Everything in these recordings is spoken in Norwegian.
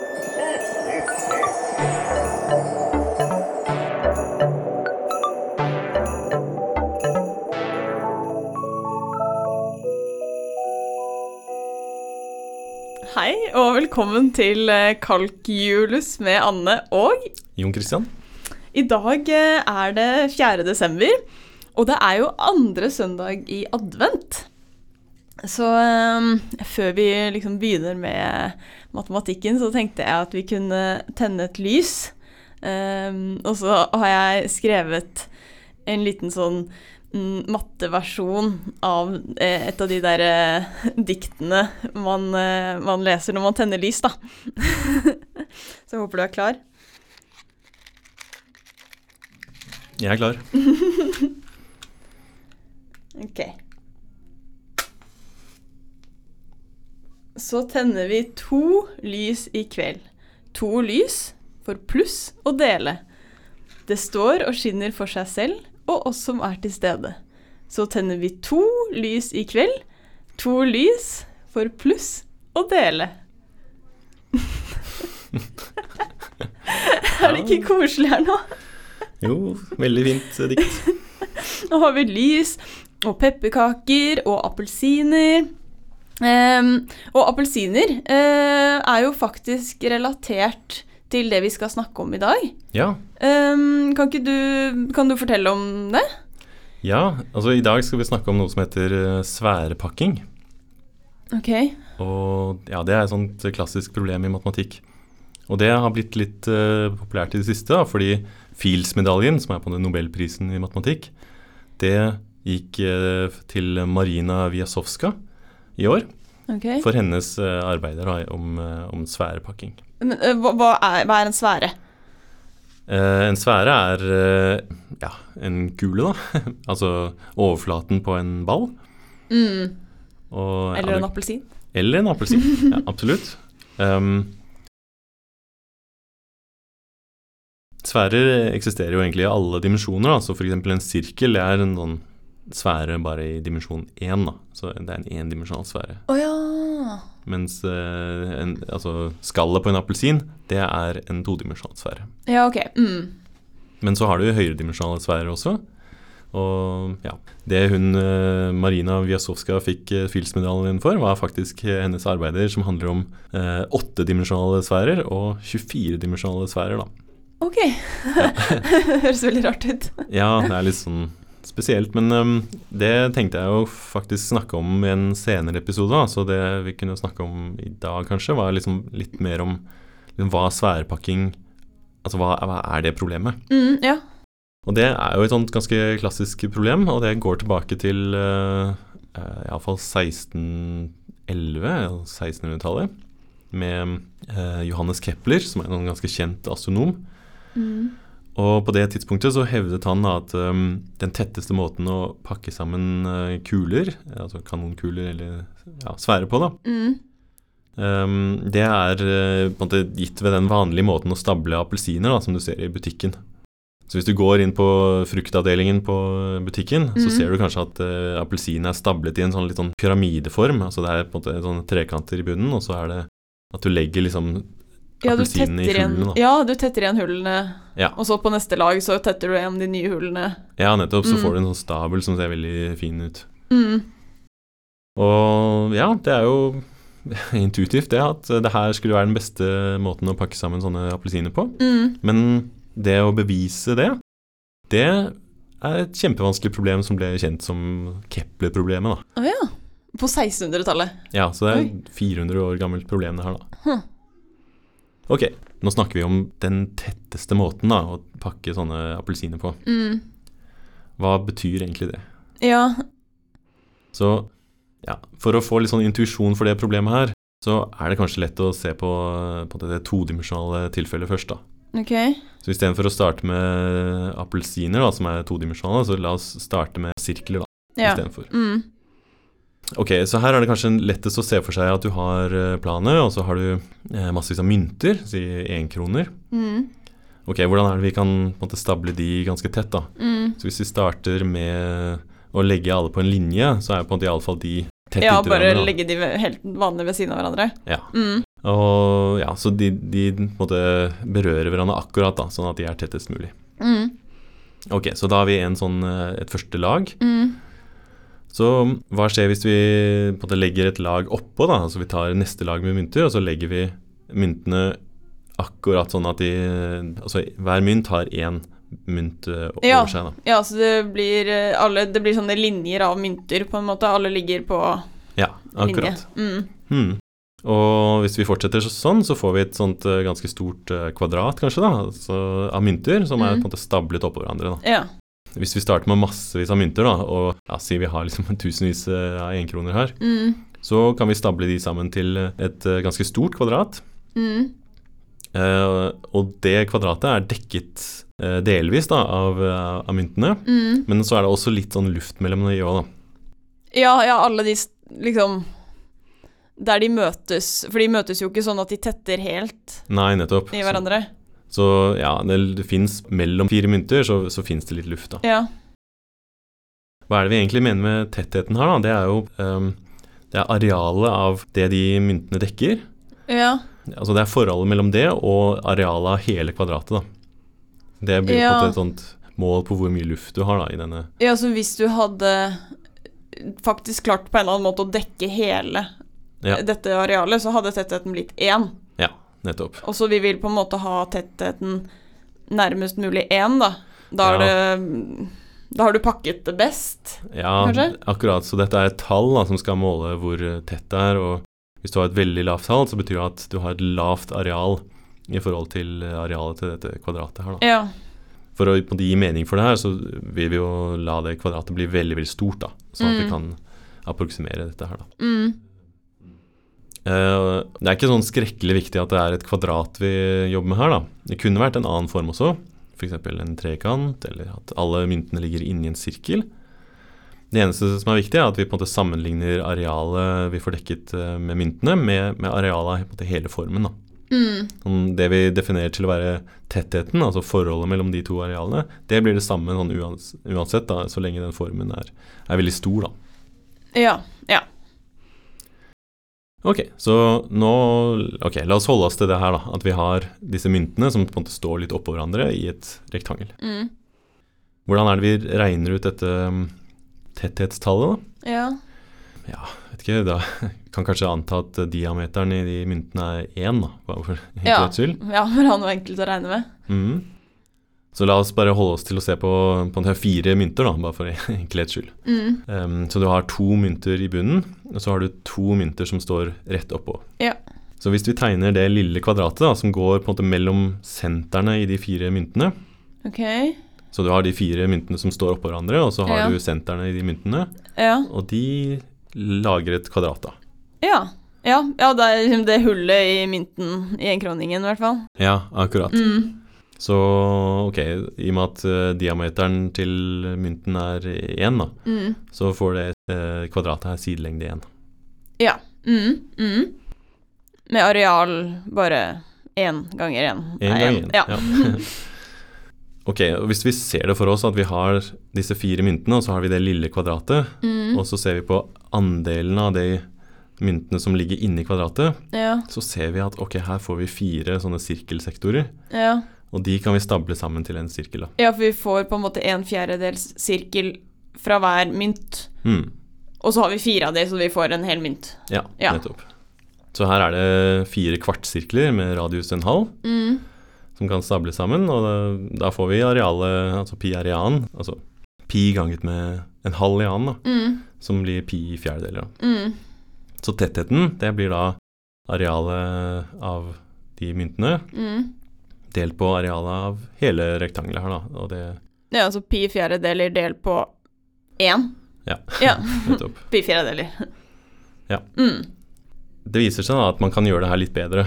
Hei og velkommen til eh, Kalkjulus med Anne og Jon Christian? I dag eh, er det 4. desember, og det er jo andre søndag i advent. Så um, før vi liksom begynner med matematikken, så tenkte jeg at vi kunne tenne et lys. Um, og så har jeg skrevet en liten sånn mm, matteversjon av eh, et av de der eh, diktene man, eh, man leser når man tenner lys, da. så jeg håper du er klar. Jeg er klar. Ok. Så tenner vi to lys i kveld. To lys for pluss og dele. Det står og skinner for seg selv og oss som er til stede. Så tenner vi to lys i kveld. To lys for pluss og dele. er det ikke koselig her nå? Jo, veldig fint dikt. Nå har vi lys og pepperkaker og appelsiner. Ehm, og appelsiner eh, er jo faktisk relatert til det vi skal snakke om i dag. Ja. Ehm, kan ikke du Kan du fortelle om det? ja, altså i dag skal vi snakke om noe som heter sværepakking sfærepakking. Ok. Og ja, det er et sånt klassisk problem i matematikk. Og det har blitt litt uh, populært i det siste, da, fordi Fields-medaljen, som er på den Nobelprisen i matematikk, det gikk uh, til Marina Wiasowska i år Okay. for hennes eh, arbeider da, om, eh, om sfærepakking. Men, eh, hva, er, hva er en sfære? En sfære er ja, en kule, da. altså overflaten på en ball. Mm. Og, Eller en appelsin? Eller en appelsin. ja, absolutt. Um, sfærer eksisterer jo egentlig i alle dimensjoner. Da. Så f.eks. en sirkel er en sånn sfære bare i dimensjon én. Da. Så det er en endimensjonal sfære. Oh, ja. Mens eh, en, altså, skallet på en appelsin, det er en todimensjonal sfære. Ja, ok. Mm. Men så har du høyredimensjonale sfærer også. Og ja, Det hun eh, Marina Wiasowska fikk uh, Fields-medaljen for, var faktisk eh, hennes arbeider som handler om eh, åttedimensjonale sfærer og 24-dimensjonale sfærer. da. Ok. Høres veldig rart ut. Ja, det er litt sånn spesielt, men um, det tenkte jeg jo faktisk snakke om i en senere episode. Da. Så det vi kunne snakke om i dag, kanskje, var liksom litt mer om liksom, hva sværpakking Altså hva, hva er det problemet? Mm, ja. Og det er jo et sånt ganske klassisk problem, og det går tilbake til uh, iallfall 1611, eller 1600-tallet, med eh, Johannes Kepler, som er en ganske kjent astronom. Mm. Og på det tidspunktet så hevdet han at um, den tetteste måten å pakke sammen uh, kuler, altså kanonkuler eller ja, sfære på, da, Mm. um, det er uh, på en måte gitt ved den vanlige måten å stable appelsiner da, som du ser i butikken. Så hvis du går inn på fruktavdelingen på butikken, så Mhm. ser du kanskje at uh, appelsinen er stablet i en sånn litt sånn pyramideform. Altså det er på en måte sånne trekanter i bunnen, og så er det at du legger liksom Ja, du appelsinene i hullene. Da. ja, du tetter igjen hullene, Ja. og så på neste lag så tetter du igjen de nye hullene. ja, nettopp. Så Mm. får du en sånn stabel som ser veldig fin ut. Mm. Og ja, det er jo intuitivt det at det her skulle være den beste måten å pakke sammen sånne appelsiner på. Mm. Men det å bevise det, det er et kjempevanskelig problem som ble kjent som Kepler-problemet. da. Å ja. På 1600-tallet. Ja, så det er Oi. et 400 år gammelt problem det her, da. Hm. Ok, nå snakker vi om den tetteste måten da, å pakke sånne appelsiner på. Mm. Hva betyr egentlig det? Ja. Så ja, for å få litt sånn intuisjon for det problemet her, så er det kanskje lett å se på, på det todimensjonale tilfellet først, da. Ok. Så istedenfor å starte med appelsiner, da, som er todimensjonale, så la oss starte med sirkler, da, Ja. istedenfor. Mm. Ok, så her er det kanskje lettest å se for seg at du har eh, planet, og så har du eh, massevis av mynter, si énkroner. Mm. Ok, hvordan er det vi kan måte stable de ganske tett, da? Mm. Så hvis vi starter med å legge alle på en linje, så er på en måte iallfall de tett Ja, inntil bare Ja, bare legge de helt vanlig ved siden av hverandre. Ja. Mm. Og ja, Så de, de måte berører hverandre akkurat, da, sånn at de er tettest mulig. Mm. Ok, Så da har vi en sånn, eh, et første lag. Mm. Så hva skjer hvis vi på en måte legger et lag oppå? da, altså Vi tar neste lag med mynter, og så legger vi myntene akkurat sånn at de Altså hver mynt har én mynt eh, over Ja. seg. da. Ja, så det blir, eh, alle, det blir sånne linjer av mynter, på en måte. Alle ligger på Ja, linje. akkurat. Mm. Hmm. Og hvis vi fortsetter sånn, så får vi et sånt eh, ganske stort kvadrat, kanskje, da, altså, av mynter som er Mm. på en måte stablet oppå hverandre. da. Ja. Hvis vi starter med massevis av mynter, da, og ja, si vi har liksom tusenvis eh, av enkroner her, Mm. så kan vi stable de sammen til et eh, ganske stort kvadrat. Mm. Eh, og det kvadratet er dekket eh, delvis da, av, eh, av myntene, Mm. men så er det også litt sånn luft mellom de òg, da. Ja, ja, alle de liksom Der de møtes For de møtes jo ikke sånn at de tetter helt Nei, nettopp. i hverandre. så ja, det, det fins mellom fire mynter, så, så fins det litt luft, da. Ja. Hva er det vi egentlig mener med tettheten her, da? Det er jo um, det er arealet av det de myntene dekker. Ja. Altså det er forholdet mellom det og arealet av hele kvadratet, da. Det blir Ja. et sånt mål på hvor mye luft du har da i denne ja, så hvis du hadde faktisk klart på en eller annen måte å dekke hele Ja. dette arealet, så hadde tettheten blitt én. Nettopp. Og så vi vil på en måte ha tettheten nærmest mulig én, da. Da, er det, da har du pakket det best. Ja, Kanskje? akkurat. Så dette er et tall da, som skal måle hvor tett det er. Og hvis du har et veldig lavt tall, så betyr det at du har et lavt areal i forhold til arealet til dette kvadratet her, da. Ja. For å gi mening for det her, så vil vi jo la det kvadratet bli veldig, veldig stort, da. Sånn at vi Mm. kan approksimere dette her, da. Mm. Eh, det er ikke sånn skrekkelig viktig at det er et kvadrat vi jobber med her, da. Det kunne vært en annen form også, f.eks. en trekant, eller at alle myntene ligger inni en sirkel. Det eneste som er viktig, er at vi på en måte sammenligner arealet vi får dekket eh, med myntene, med, med arealet i hele formen. da. Mm. Sånn, Det vi definerer til å være tettheten, altså forholdet mellom de to arealene, det blir det samme sånn uansett, da, så lenge den formen er, er veldig stor. da. Ja. Ja. Ok, så nå Ok, la oss holde oss til det her, da. At vi har disse myntene som på en måte står litt oppå hverandre i et rektangel. Mm. Hvordan er det vi regner ut dette um, tetthetstallet, da? Ja. Vet ikke, da kan kanskje anta at diameteren i de myntene er én, da, for Ja. ja, for å ha noe enkelt å regne med. Mhm. Så la oss bare holde oss til å se på, på fire mynter, da, bare for enkelhets skyld. Mm. Um, så du har to mynter i bunnen, og så har du to mynter som står rett oppå. Ja. Så hvis vi tegner det lille kvadratet da, som går på en måte mellom sentrene i de fire myntene, okay. så du har de fire myntene som står oppå hverandre, og så har Ja. du sentrene i de myntene, Ja. og de lager et kvadrat, da. Ja. Ja, ja det er liksom det hullet i mynten i enkroningen, i hvert fall. Ja, akkurat. Mm. Så ok, i og med at eh, diameteren til mynten er én, da, Mm. så får det eh, kvadratet her sidelengde én. Ja. Mm. Mm. Med areal bare én ganger én. Én ganger gang én. ja. Ja. ok, hvis vi ser det for oss at vi har disse fire myntene, og så har vi det lille kvadratet, Mm. og så ser vi på andelen av de myntene som ligger inni kvadratet, ja. så ser vi at ok, her får vi fire sånne sirkelsektorer, Ja. Og de kan vi stable sammen til en sirkel. da. ja, for vi får på en måte en fjerdedels sirkel fra hver mynt. Mm. Og så har vi fire av de, så vi får en hel mynt. Ja, Ja. nettopp. Så her er det fire kvartsirkler med radius en halv, Mm. som kan stable sammen, og da, da får vi arealet, altså pi arean, altså pi ganget med en halv ian, da, Mm. som blir pi i fjerdedeler. Mm. Så tettheten, det blir da arealet av de myntene, Mm. Delt på arealet av hele rektangelet her, da, og det, Ja, altså pi fjerdedeler delt på én. Ja. ja. nettopp. Pi fjerdedeler. Ja. Mm. Det viser seg da at man kan gjøre det her litt bedre.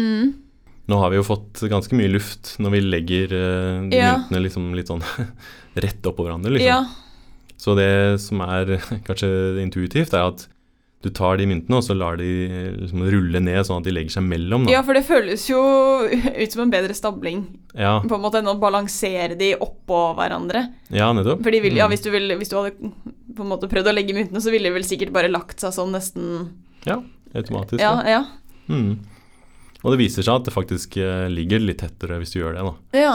Mm. Nå har vi jo fått ganske mye luft når vi legger uh, Ja. myntene liksom litt sånn rett oppå hverandre, liksom. Ja. Så det som er kanskje intuitivt, er at du tar de myntene, og så lar de liksom rulle ned sånn at de legger seg mellom. Da. ja, for det føles jo ut som en bedre stabling, Ja, på en måte, enn å balansere de oppå hverandre. ja, nettopp. Fordi vil, ja, Mm. hvis du, vil, hvis du hadde på en måte prøvd å legge myntene, så ville de vel sikkert bare lagt seg sånn nesten Automatisk. Ja, Ja. ja. Mm. Og det viser seg at det faktisk eh, ligger litt tettere hvis du gjør det. da. Ja.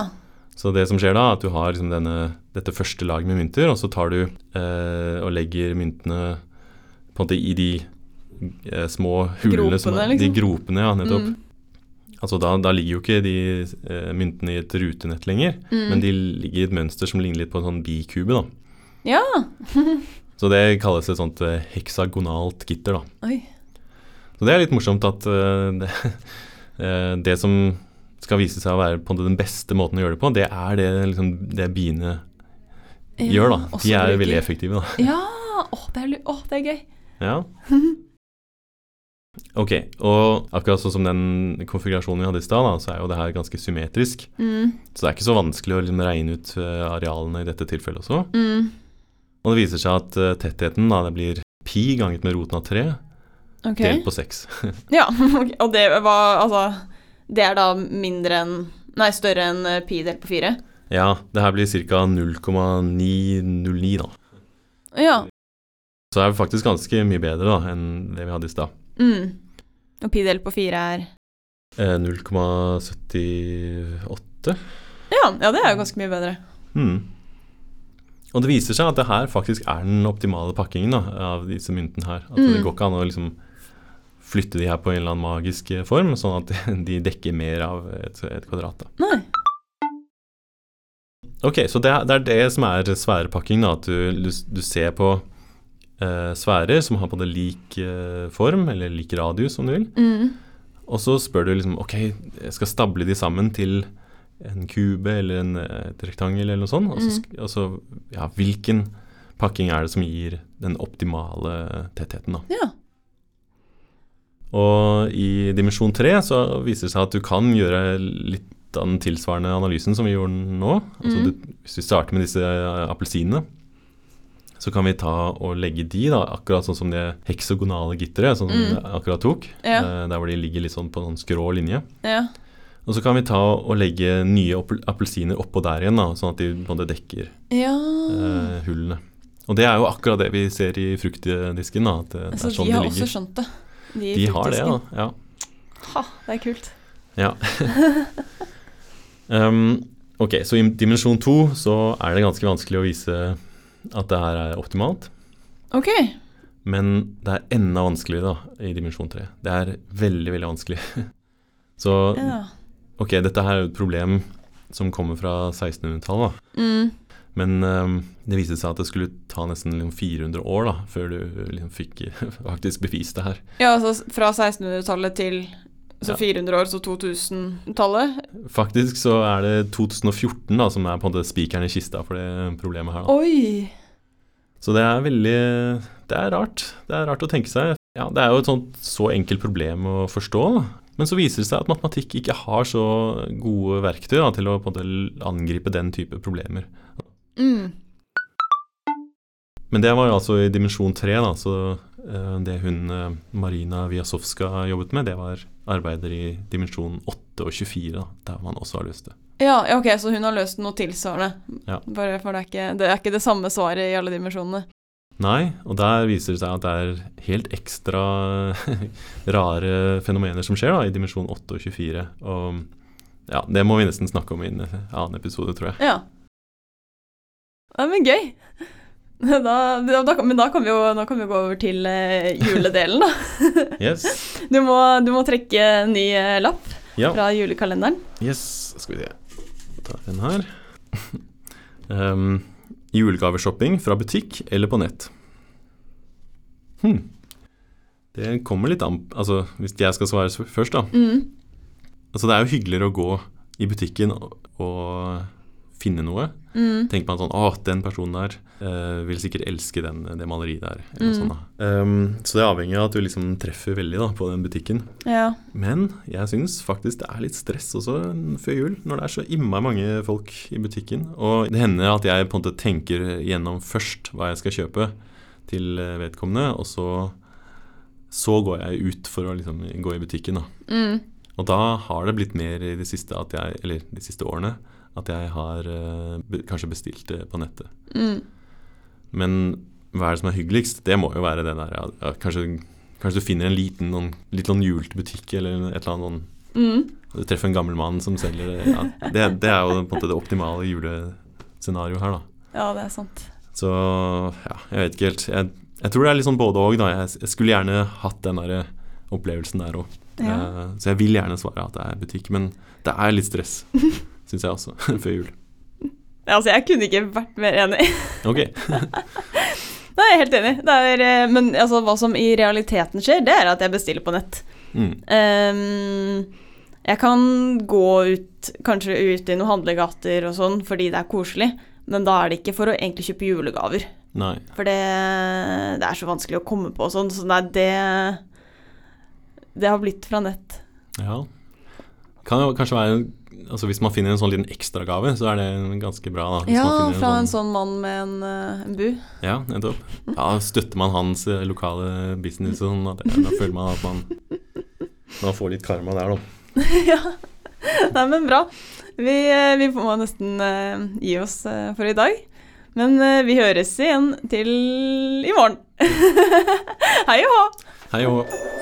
Så det som skjer da, er at du har liksom denne, dette første laget med mynter, og så tar du eh, og legger myntene på en måte i de eh, små hulene som er, liksom. De gropene, ja, nettopp. Mm. Altså da, da ligger jo ikke de eh, myntene i et rutenett lenger, Mm. men de ligger i et mønster som ligner litt på en sånn bikube, da. Ja. Så det kalles et sånt eh, heksagonalt gitter, da. Oi. Så det er litt morsomt at eh, det, eh, det som skal vise seg å være på den beste måten å gjøre det på, det er det, liksom, det biene gjør, da. De er veldig effektive, da. Ja! Åh, det er, åh, det er gøy. Ja. Ok, og akkurat sånn som den konfigurasjonen vi hadde i stad, så er jo det her ganske symmetrisk. Mm. Så det er ikke så vanskelig å liksom regne ut eh, arealene i dette tilfellet også. Mm. Og det viser seg at eh, tettheten da, det blir pi ganget med roten av 3 okay. delt på 6. Ja, okay. og det var altså Det er da mindre enn Nei, større enn eh, pi delt på fire? ja, det her blir ca. 0,909 da. Ja. Så det er faktisk ganske mye bedre da, enn det vi hadde i stad. Mm. Og pi delt på fire er Eh, 0,78. ja, ja, det er jo ganske mye bedre. Mm. Og det viser seg at det her faktisk er den optimale pakkingen da, av disse myntene her. At Mm. det går ikke an å liksom flytte de her på en eller annen magisk eh, form, sånn at de dekker mer av et, et kvadrat. Da. Nei. Ok, så det det er det som er sfærepakking, da. At du, du, du ser på eh, sfærer som har på det lik eh, form, eller lik radius, om du vil. Mm. Og så spør du liksom Ok, jeg skal stable de sammen til en kube eller en, et rektangel eller noe sånt. Og så, mm. og så ja, hvilken pakking er det som gir den optimale tettheten, da. Ja. Og i dimensjon 3 så viser det seg at du kan gjøre litt av den tilsvarende analysen som vi gjorde nå. Altså mm. du, hvis vi starter med disse eh, appelsinene, så kan vi ta og legge de da, akkurat sånn som det heksagonale gitteret, sånn som Mm. akkurat tok. Ja. eh, Der hvor de ligger litt sånn på en sånn skrå linje. Ja. Og så kan vi ta og legge nye appelsiner oppå der igjen, da, sånn at de både dekker ja. eh, hullene. Og det er jo akkurat det vi ser i fruktdisken, da, at det, altså, Så er sånn de har det også skjønt det? De, De har det, da. Ja. Ha, det er kult. Ja. um, ok, så i dimensjon to så er det ganske vanskelig å vise at det her er optimalt. Ok. Men det er enda vanskeligere da, i dimensjon tre. Det er veldig, veldig vanskelig. så Ja. ok, dette her er jo et problem som kommer fra 1600-tallet. Mm. Men um, det viste seg at det skulle ta nesten liksom 400 år da, før du liksom fikk faktisk bevist det her. ja, altså fra 1600-tallet til så 400 år, så 2000-tallet. Faktisk så er det 2014 da, som er på en måte spikeren i kista for det problemet her. da. Oi! Så det er veldig Det er rart. Det er rart å tenke seg. Ja, det er jo et sånt så enkelt problem å forstå. Da. Men så viser det seg at matematikk ikke har så gode verktøy da, til å på en måte angripe den type problemer. Mm. Men det var jo altså i dimensjon tre, da, så det hun eh, Marina Wiasowska jobbet med, det var arbeider i dimensjon 8 og 24, da, der man også har løst det. Ja, ok, så hun har løst noe tilsvarende. Ja. Bare for det er, ikke, det er ikke det samme svaret i alle dimensjonene. Nei, og der viser det seg at det er helt ekstra rare fenomener som skjer da, i dimensjon 8 og 24. Og ja, det må vi nesten snakke om i en annen episode, tror jeg. Ja. Ja, men gøy. Da, da, men da kan vi jo kan vi gå over til eh, juledelen, da. Yes. Du må, du må trekke en ny eh, lapp Ja. fra julekalenderen. Yes, skal vi se. Ta den her. um, julegaveshopping fra butikk eller på nett? Hm. Det kommer litt an Altså, hvis jeg skal svare først, da. Mm. Altså, det er jo hyggeligere å gå i butikken og, og finne noe. Mm. Tenker man sånn Å, den personen der eh, vil sikkert elske den, det maleriet der. Eller Mm. sånt, da. Um, så det er avhengig av at du liksom treffer veldig da, på den butikken. Ja. Men jeg syns faktisk det er litt stress også før jul, når det er så innmari mange folk i butikken. Og det hender at jeg på en måte tenker gjennom først hva jeg skal kjøpe til vedkommende, og så, så går jeg ut for å liksom gå i butikken. da. Mm. Og da har det blitt mer i de siste at jeg, eller de siste årene at jeg har eh, be, kanskje bestilt det på nettet. Mm. Men hva er det som er hyggeligst? Det må jo være det der ja, ja, kanskje, kanskje du finner en liten, noen, litt sånn julete butikk eller et eller annet sånn Mm. Du treffer en gammel mann som selger det. Ja, det, det er jo på en måte det optimale julescenarioet her, da. Ja, det er sant. Så ja, jeg vet ikke helt. Jeg, jeg tror det er litt sånn både og, da. Jeg, jeg skulle gjerne hatt den der opplevelsen der òg. Ja. Så jeg vil gjerne svare at det er butikk, men det er litt stress, syns jeg også, før jul. Altså, jeg kunne ikke vært mer enig. Ok. Nei, jeg er helt enig. Det er, eh, men altså, hva som i realiteten skjer, det er at jeg bestiller på nett. Mm. Um, jeg kan gå ut, kanskje ut i noen handlegater og sånn, fordi det er koselig, men da er det ikke for å egentlig kjøpe julegaver. Nei. For det, det er så vanskelig å komme på og sånn, så nei, det Det har blitt fra nett. Ja. Kan jo kanskje være Altså Hvis man finner en sånn liten ekstragave, så er det ganske bra. da. Ja, man finner fra en sånn mann med en, eh, en bu. Ja, nettopp. Ja, støtter man hans eh, lokale business og sånn, da, det- da føler man at man, man får litt karma der, da. ja. Nei, men bra. Vi, eh, vi må nesten uh, gi oss for i dag. Men vi høres igjen til i morgen. Hei og hå! Hei og